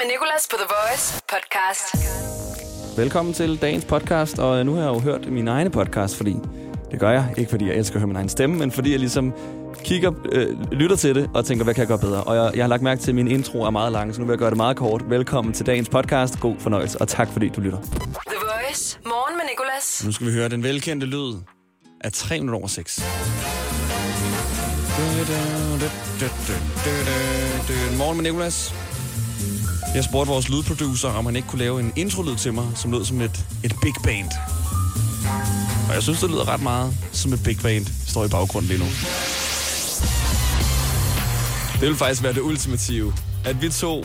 med Nicolas på The Voice podcast. Velkommen til dagens podcast, og nu har jeg jo hørt min egne podcast, fordi det gør jeg. Ikke fordi jeg elsker at høre min egen stemme, men fordi jeg ligesom kigger, øh, lytter til det og tænker, hvad kan jeg gøre bedre? Og jeg, jeg har lagt mærke til, at min intro er meget lang, så nu vil jeg gøre det meget kort. Velkommen til dagens podcast. God fornøjelse, og tak fordi du lytter. The Voice. Morgen med Nicolas. Nu skal vi høre den velkendte lyd af 3 minutter over 6. Morgen med Nicolas. Jeg spurgte vores lydproducer, om han ikke kunne lave en introlyd til mig, som lød som et, et big band. Og jeg synes, det lyder ret meget som et big band, står i baggrunden lige nu. Det vil faktisk være det ultimative, at vi to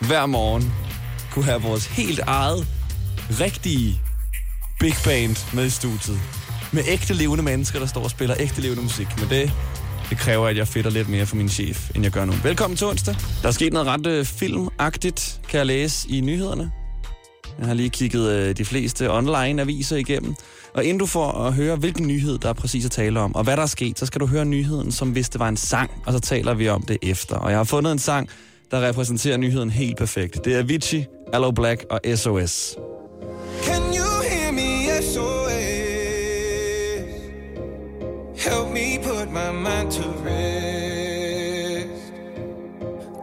hver morgen kunne have vores helt eget, rigtige big band med i studiet. Med ægte levende mennesker, der står og spiller ægte levende musik. Men det, det kræver, at jeg fedter lidt mere for min chef, end jeg gør nu. Velkommen til onsdag. Der er sket noget ret øh, filmagtigt, kan jeg læse i nyhederne. Jeg har lige kigget øh, de fleste online-aviser igennem. Og inden du får at høre, hvilken nyhed der er præcis at tale om, og hvad der er sket, så skal du høre nyheden, som hvis det var en sang, og så taler vi om det efter. Og jeg har fundet en sang, der repræsenterer nyheden helt perfekt. Det er Avicii, Allo Black og SOS. Put my mind to rest.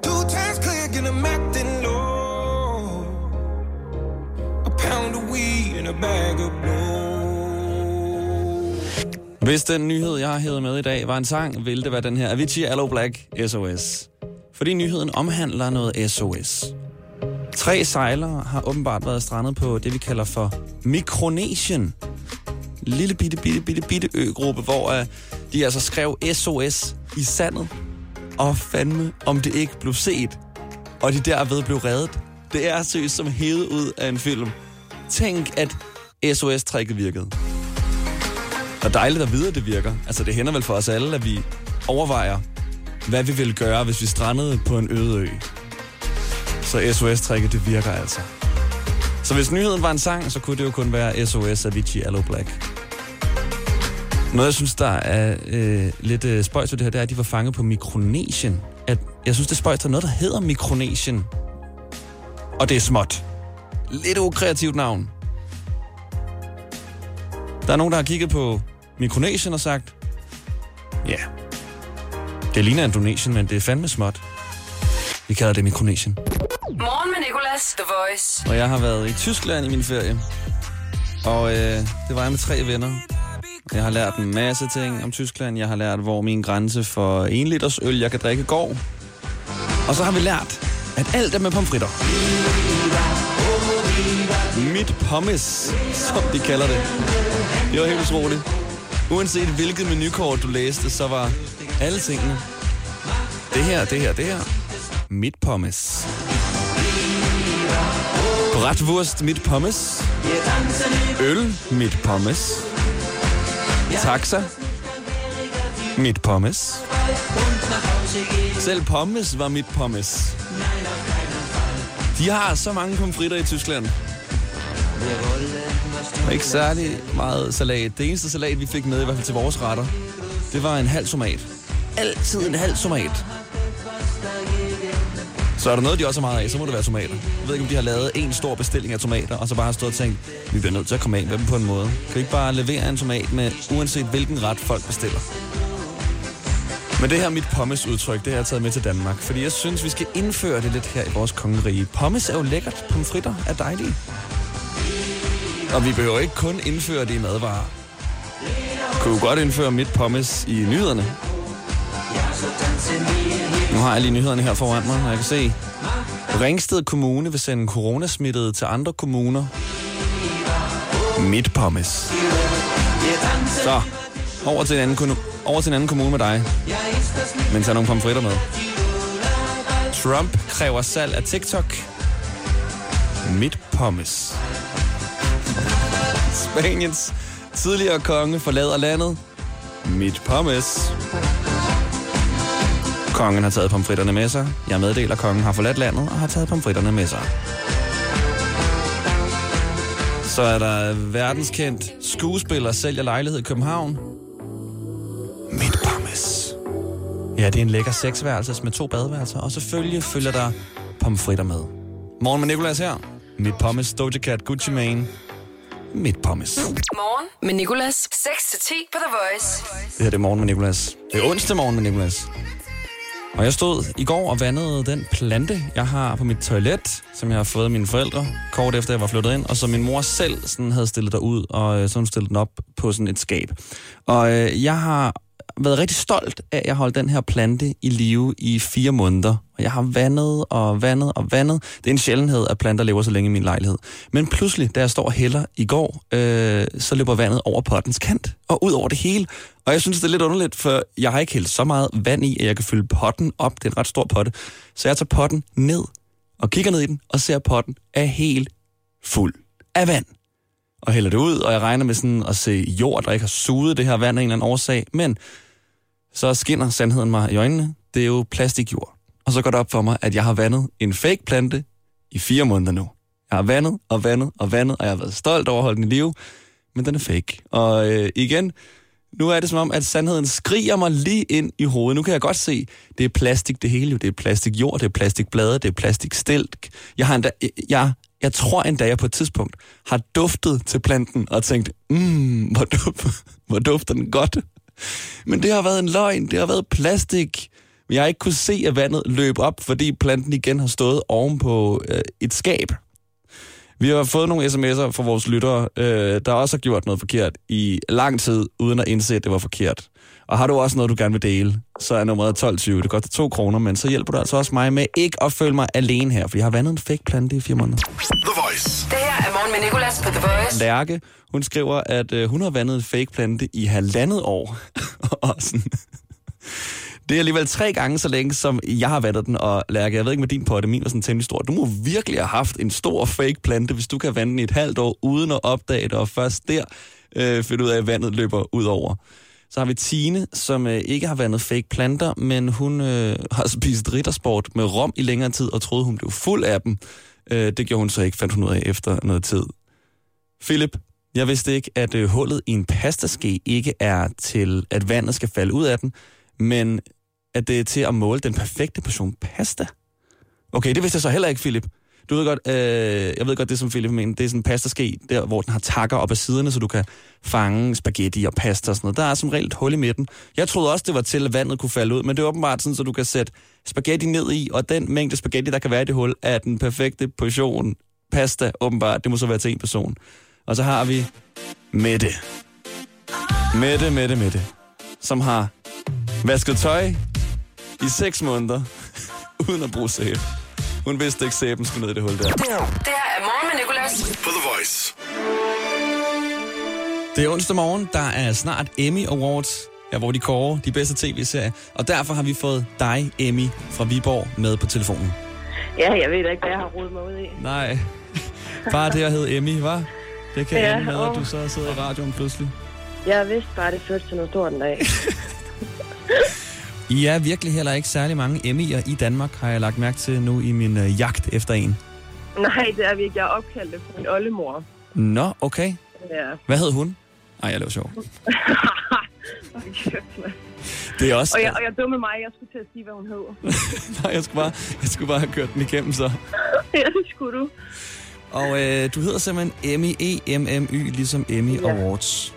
Two times clear, get them acting low. A pound of weed and a bag of blow. Hvis den nyhed, jeg har hævet med i dag, var en sang, ville det være den her Avicii Allo Black SOS. Fordi nyheden omhandler noget SOS. Tre sejlere har åbenbart været strandet på det, vi kalder for Micronesian. Lille bitte, bitte, bitte, bitte øgruppe, hvor uh, de altså skrev SOS i sandet. Og fandme, om det ikke blev set. Og de derved blev reddet. Det er seriøst som hævet ud af en film. Tænk, at SOS-trækket virkede. Og dejligt at vide, at det virker. Altså, det hænder vel for os alle, at vi overvejer, hvad vi ville gøre, hvis vi strandede på en øde ø. Så SOS-trækket, det virker altså. Så hvis nyheden var en sang, så kunne det jo kun være SOS Avicii Allo Black. Noget, jeg synes, der er øh, lidt øh, spøjs ved det her, det er, at de var fanget på Mikronesien. At, jeg synes, det er spøjs, der er noget, der hedder Mikronesien. Og det er småt. Lidt ukreativt navn. Der er nogen, der har kigget på Mikronesien og sagt, ja, det ligner Indonesien, men det er fandme småt. Vi kalder det Mikronesien. Morgen med Nicolas. The Voice. Og jeg har været i Tyskland i min ferie. Og øh, det var jeg med tre venner. Jeg har lært en masse ting om Tyskland. Jeg har lært, hvor min grænse for 1 liters øl, jeg kan drikke, går. Og så har vi lært, at alt er med pomfritter. Mit pommes, som de kalder det. Det var helt utroligt. Uanset hvilket menukort du læste, så var alle tingene. Det her, det her, det her. Mit pommes. Bratwurst mit pommes. Øl mit pommes. Taxa mit pommes. Selv pommes var mit pommes. De har så mange pomfritter i Tyskland. Og ikke særlig meget salat. Det eneste salat, vi fik med, i hvert fald til vores retter, det var en halv tomat. Altid en halv tomat. Så er der noget, de også er meget af, så må det være tomater. Jeg ved ikke, om de har lavet en stor bestilling af tomater, og så bare har stået og tænkt, vi bliver nødt til at komme af med dem på en måde. Kan vi ikke bare levere en tomat med, uanset hvilken ret folk bestiller? Men det her mit pommes-udtryk, det har jeg taget med til Danmark, fordi jeg synes, vi skal indføre det lidt her i vores kongerige. Pommes er jo lækkert, pomfritter er dejlige. Og vi behøver ikke kun indføre det i madvarer. Vi kunne jo godt indføre mit pommes i nyhederne. Nu har jeg lige nyhederne her foran mig, jeg kan se, Ringsted Kommune vil sende coronasmittede til andre kommuner. Mit pommes. Så, over til en anden, over til en anden kommune med dig. Men tag nogle pomfritter med. Trump kræver salg af TikTok. Mit pommes. Spaniens tidligere konge forlader landet. Mit pommes. Kongen har taget pomfritterne med sig. Jeg meddeler, at kongen har forladt landet og har taget pomfritterne med sig. Så er der verdenskendt skuespiller sælger lejlighed i København. Mit pommes. Ja, det er en lækker seksværelses med to badeværelser, og selvfølgelig følger der pomfritter med. Morgen med Nicolas her. Mit pommes, Doja Cat, Gucci Mane. Mit pommes. Morgen med Nicolas. 6-10 på The Voice. Det her det er morgen med Nicolas. Det er onsdag morgen med Nicolas. Og jeg stod i går og vandede den plante, jeg har på mit toilet, som jeg har fået af mine forældre, kort efter jeg var flyttet ind, og som min mor selv sådan havde stillet derud, og øh, så hun stillet den op på sådan et skab. Og øh, jeg har været rigtig stolt af, at jeg holdt den her plante i live i fire måneder. Og jeg har vandet og vandet og vandet. Det er en sjældenhed, at planter lever så længe i min lejlighed. Men pludselig, da jeg står og hælder i går, øh, så løber vandet over pottens kant og ud over det hele. Og jeg synes, det er lidt underligt, for jeg har ikke hældt så meget vand i, at jeg kan fylde potten op. Det er en ret stor potte. Så jeg tager potten ned og kigger ned i den og ser, at potten er helt fuld af vand og hælder det ud, og jeg regner med sådan at se jord, der ikke har suget det her vand af en eller anden årsag. Men så skinner sandheden mig i øjnene. Det er jo plastikjord. Og så går det op for mig, at jeg har vandet en fake plante i fire måneder nu. Jeg har vandet og vandet og vandet, og jeg har været stolt over at holde den i live, men den er fake. Og øh, igen, nu er det som om, at sandheden skriger mig lige ind i hovedet. Nu kan jeg godt se, det er plastik det hele. Det er plastikjord, det er plastikblade, det er plastikstilk. Jeg har endda, jeg, jeg tror endda, jeg på et tidspunkt har duftet til planten og tænkt, mm, hvor, duf, hvor dufter den godt. Men det har været en løgn, det har været plastik. Men jeg har ikke kunne se, at vandet løb op, fordi planten igen har stået oven på øh, et skab. Vi har fået nogle sms'er fra vores lyttere, øh, der også har gjort noget forkert i lang tid, uden at indse, at det var forkert. Og har du også noget, du gerne vil dele, så er nummeret 1220. Det koster 2 kroner, men så hjælper du altså også mig med ikke at føle mig alene her, for jeg har vandet en fake plante i fire måneder. The Voice. Det her er Morgen med Nicolas på The Voice. Lærke, hun skriver, at øh, hun har vandet en fake plante i halvandet år. og sådan. Det er alligevel tre gange så længe, som jeg har vandet den, og Lærke, jeg ved ikke med din potte, min var sådan temmelig stor. Du må virkelig have haft en stor fake plante, hvis du kan vande den i et halvt år, uden at opdage det, og først der øh, finde ud af, at vandet løber ud over. Så har vi Tine, som øh, ikke har vandet fake planter, men hun øh, har spist riddersport med rom i længere tid, og troede, hun blev fuld af dem. Øh, det gjorde hun så ikke, fandt hun ud af efter noget tid. Philip, jeg vidste ikke, at øh, hullet i en pastaske ikke er til, at vandet skal falde ud af den, men at det er til at måle den perfekte portion pasta. Okay, det vidste jeg så heller ikke, Philip. Du ved godt, øh, jeg ved godt, det som Philip mener, det er sådan en pastaske, der hvor den har takker op ad siderne, så du kan fange spaghetti og pasta og sådan noget. Der er som regel et hul i midten. Jeg troede også, det var til, at vandet kunne falde ud, men det er åbenbart sådan, så du kan sætte spaghetti ned i, og den mængde spaghetti, der kan være i det hul, er den perfekte portion pasta, åbenbart. Det må så være til en person. Og så har vi Mette. Mette, Mette, Mette. Som har vasket tøj i 6 måneder, uden at bruge sæbe. Hun vidste ikke, at sæben skulle ned i det hul der. Det her er Morgen med Nicolas. På The Voice. Det er onsdag morgen. Der er snart Emmy Awards, her hvor de kårer de bedste tv-serier. Og derfor har vi fået dig, Emmy, fra Viborg, med på telefonen. Ja, jeg ved da ikke, hvad jeg har rodet mig ud i. Nej, bare det at hedde Emmy, var? Det kan Ja, ende med, at åh. du så sidder i radioen pludselig. Jeg vidste bare, at det førte til noget stort en dag. I er virkelig heller ikke særlig mange Emmy'er i Danmark, har jeg lagt mærke til nu i min øh, jagt efter en. Nej, det er vi ikke. Jeg opkaldte for min oldemor. Nå, okay. Ja. Hvad hed hun? Nej, jeg laver sjov. Det er også... og, jeg, og jeg dumme mig, jeg skulle til at sige, hvad hun hed. Nej, jeg skulle, bare, jeg skulle bare have kørt den igennem så. ja, det skulle du. Og øh, du hedder simpelthen Emmy, E-M-M-Y, ligesom Emmy Ja. Awards,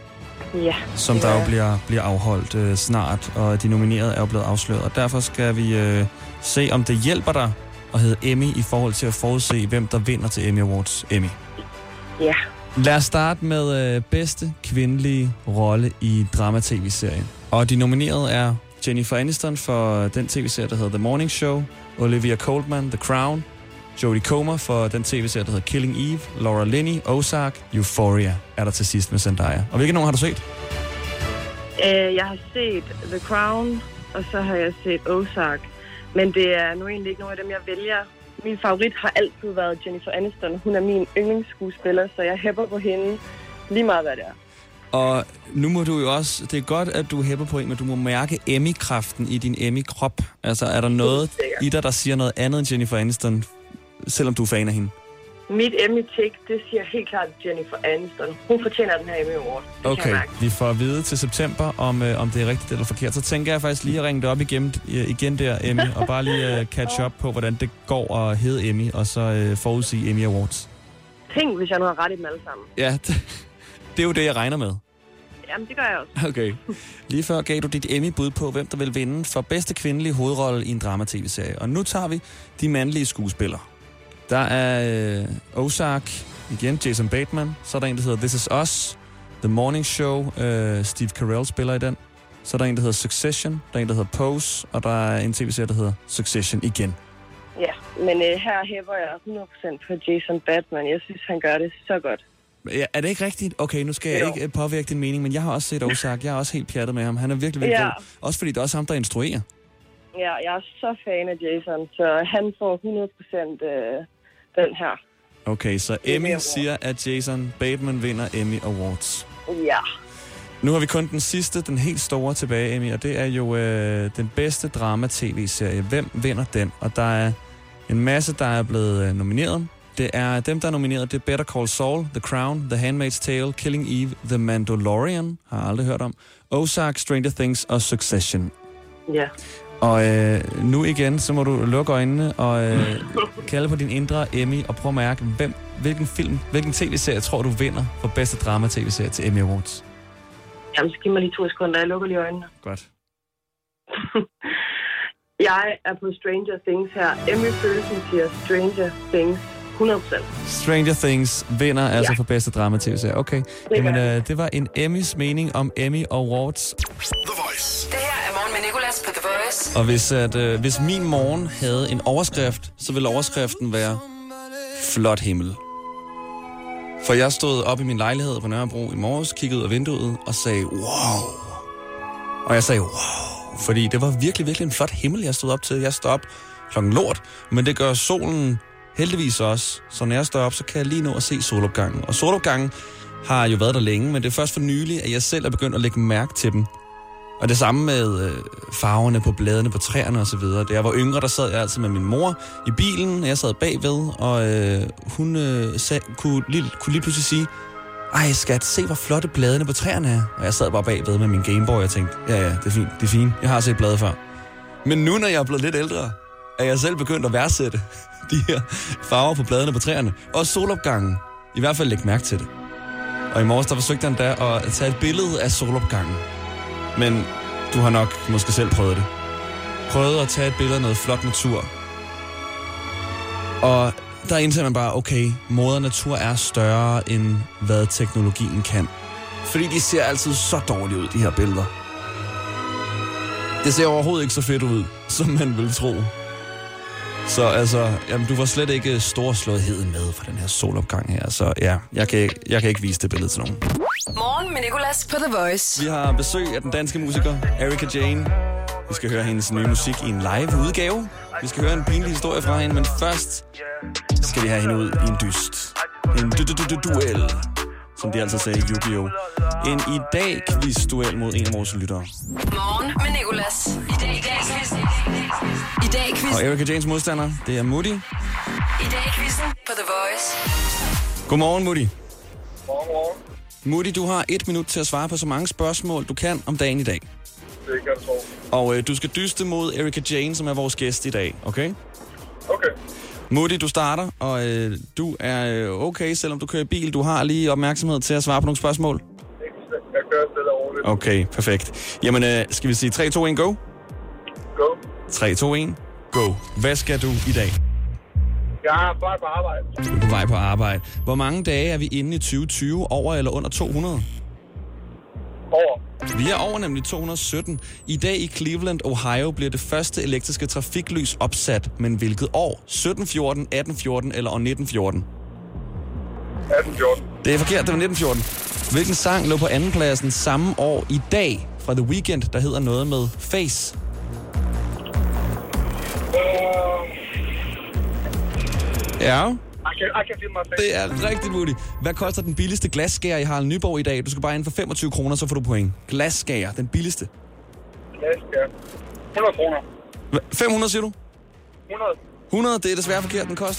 Ja. som der jo bliver, bliver afholdt øh, snart, og de nominerede er jo blevet afsløret. Og derfor skal vi øh, se, om det hjælper dig at hedde Emmy i forhold til at forudse, hvem der vinder til Emmy Awards. Emmy. Ja. Lad os starte med øh, bedste kvindelige rolle i drama-tv-serie. Og de nominerede er Jennifer Aniston for den tv-serie, der hedder The Morning Show, Olivia Colman, The Crown, Jodie Comer for den tv-serie, der hedder Killing Eve, Laura Linney, Ozark, Euphoria er der til sidst med Zendaya. Og hvilke nogen har du set? Øh, jeg har set The Crown, og så har jeg set Ozark. Men det er nu egentlig ikke nogen af dem, jeg vælger. Min favorit har altid været Jennifer Aniston. Hun er min yndlingsskuespiller, så jeg hæpper på hende lige meget, hvad det er. Og nu må du jo også, det er godt, at du hæpper på en, men du må mærke Emmy-kraften i din Emmy-krop. Altså, er der noget i dig, der siger noget andet end Jennifer Aniston, selvom du er fan af hende? Mit Emmy-tik, det siger helt klart Jennifer Aniston. Hun fortjener den her Emmy Award. Det Okay, vi får at vide til september, om, øh, om det er rigtigt eller forkert. Så tænker jeg faktisk lige at ringe det op igen, øh, igen der, Emmy, og bare lige øh, catch up på, hvordan det går at hedde Emmy, og så øh, forudsige Emmy Awards. Tænk, hvis jeg nu har ret i dem alle sammen. Ja, det, det er jo det, jeg regner med. Jamen, det gør jeg også. Okay. Lige før gav du dit Emmy-bud på, hvem der vil vinde for bedste kvindelige hovedrolle i en drama-tv-serie. Og nu tager vi de mandlige skuespillere. Der er øh, Ozark, igen Jason Bateman. Så er der en, der hedder This Is Us, The Morning Show. Øh, Steve Carell spiller i den. Så er der en, der hedder Succession. Der er en, der hedder Pose. Og der er en tv-serie, der hedder Succession igen. Ja, men øh, her hæver jeg 100% på Jason Batman. Jeg synes, han gør det så godt. Ja, er det ikke rigtigt? Okay, nu skal jeg Jo. ikke øh, påvirke din mening, men jeg har også set Ozark. Jeg er også helt pjattet med ham. Han er virkelig, virkelig Ja. god. Også fordi det er også ham, der instruerer. Ja, jeg er så fan af Jason, så han får 100% øh, den her. Okay, så Emmy siger, at Jason Bateman vinder Emmy Awards. Ja. Nu har vi kun den sidste, den helt store tilbage, Emmy, og det er jo øh, den bedste drama-tv-serie. Hvem vinder den? Og der er en masse, der er blevet øh, nomineret. Det er dem, der er nomineret. Det er Better Call Saul, The Crown, The Handmaid's Tale, Killing Eve, The Mandalorian, har jeg aldrig hørt om, Ozark, Stranger Things og Succession. Ja. Og øh, nu igen, så må du lukke øjnene og øh, kalde på din indre Emmy og prøve at mærke, hvem, hvilken film, hvilken tv-serie tror du vinder for bedste drama-tv-serie til Emmy Awards? Jamen, så giv mig lige to sekunder. Jeg lukker lige øjnene. Godt. Jeg er på Stranger Things her. Emmy Følelsen siger Stranger Things 100%. Stranger Things vinder altså Ja. for bedste drama-tv-serie. Okay, jamen gør øh, det var en Emmys mening om Emmy Awards. Det er morgen med Nicolas på The Voice. Og hvis, at, øh, hvis min morgen havde en overskrift, så ville overskriften være Flot himmel. For jeg stod op i min lejlighed på Nørrebro i morges, kiggede ud af vinduet og sagde, wow. Og jeg sagde, wow, fordi det var virkelig, virkelig en flot himmel, jeg stod op til. Jeg stod op klokken lort, men det gør solen heldigvis også. Så når jeg står op, så kan jeg lige nå at se solopgangen. Og solopgangen har jo været der længe, men det er først for nylig, at jeg selv er begyndt at lægge mærke til dem. Og det samme med øh, farverne på bladene på træerne osv. Da jeg var yngre, der sad jeg altid med min mor i bilen, og jeg sad bagved, og øh, hun øh, sag, kunne, lige, kunne lige pludselig sige, ej skat, se hvor flotte bladene på træerne er. Og jeg sad bare bagved med min Gameboy og tænkte, ja ja, det er fint, det er fint, jeg har set blade før. Men nu, når jeg er blevet lidt ældre, er jeg selv begyndt at værdsætte de her farver på bladene på træerne. Og solopgangen. I hvert fald lægge mærke til det. Og i morges, der forsøgte han da at tage et billede af solopgangen. Men du har nok måske selv prøvet det. Prøvet at tage et billede af noget flot natur. Og der indser man bare, okay, moder natur er større end hvad teknologien kan. Fordi de ser altid så dårligt ud, de her billeder. Det ser overhovedet ikke så fedt ud, som man vil tro. Så altså, jamen, du var slet ikke storslåetheden med for den her solopgang her. Så ja, jeg kan, jeg kan ikke vise det billede til nogen. Morgen med Nicolas på The Voice. Vi har besøg af den danske musiker Erika Jane. Vi skal høre hendes nye musik i en live udgave. Vi skal høre en pinlig historie fra hende, men først skal vi have hende ud i en dyst. En du du du duel som de altid sagde i Yu-Gi-Oh! En i dag quiz duel mod en af vores lyttere. Morgen med Nicolas. I dag i dag quizzen. I dag Og quizzen. Erika Janes modstander, det er Moody. I dag quizzen på The Voice. Godmorgen, Moody. Morgen, Moody, du har et minut til at svare på så mange spørgsmål, du kan om dagen i dag. Det kan jeg tro. Og øh, du skal dyste mod Erika Jane, som er vores gæst i dag, okay? Okay. Moody, du starter, og øh, du er øh, okay, selvom du kører bil. Du har lige opmærksomhed til at svare på nogle spørgsmål. Jeg kører stille og roligt. Okay, perfekt. Jamen, øh, skal vi sige 3, 2, 1, go? Go. 3, 2, 1, go. Hvad skal du i dag? Jeg er på arbejde. Du er på vej på arbejde. Hvor mange dage er vi inde i 2020? Over eller under 200? Over. Vi er over nemlig 217. I dag i Cleveland, Ohio, bliver det første elektriske trafiklys opsat. Men hvilket år? 1714, 1814 eller år 1914? 18-14. Det er forkert, det var 1914. Hvilken sang lå på andenpladsen samme år i dag fra The Weeknd, der hedder noget med Face? Ja, I can, I can feel my face. det er rigtig muligt. Hvad koster den billigste glasskærer i Harald Nyborg i dag? Du skal bare ind for 25 kroner, så får du point. Glasskærer, den billigste. Glas, ja. 100 kroner. Hva- 500 siger du? 100. 100, det er desværre forkert. Den koster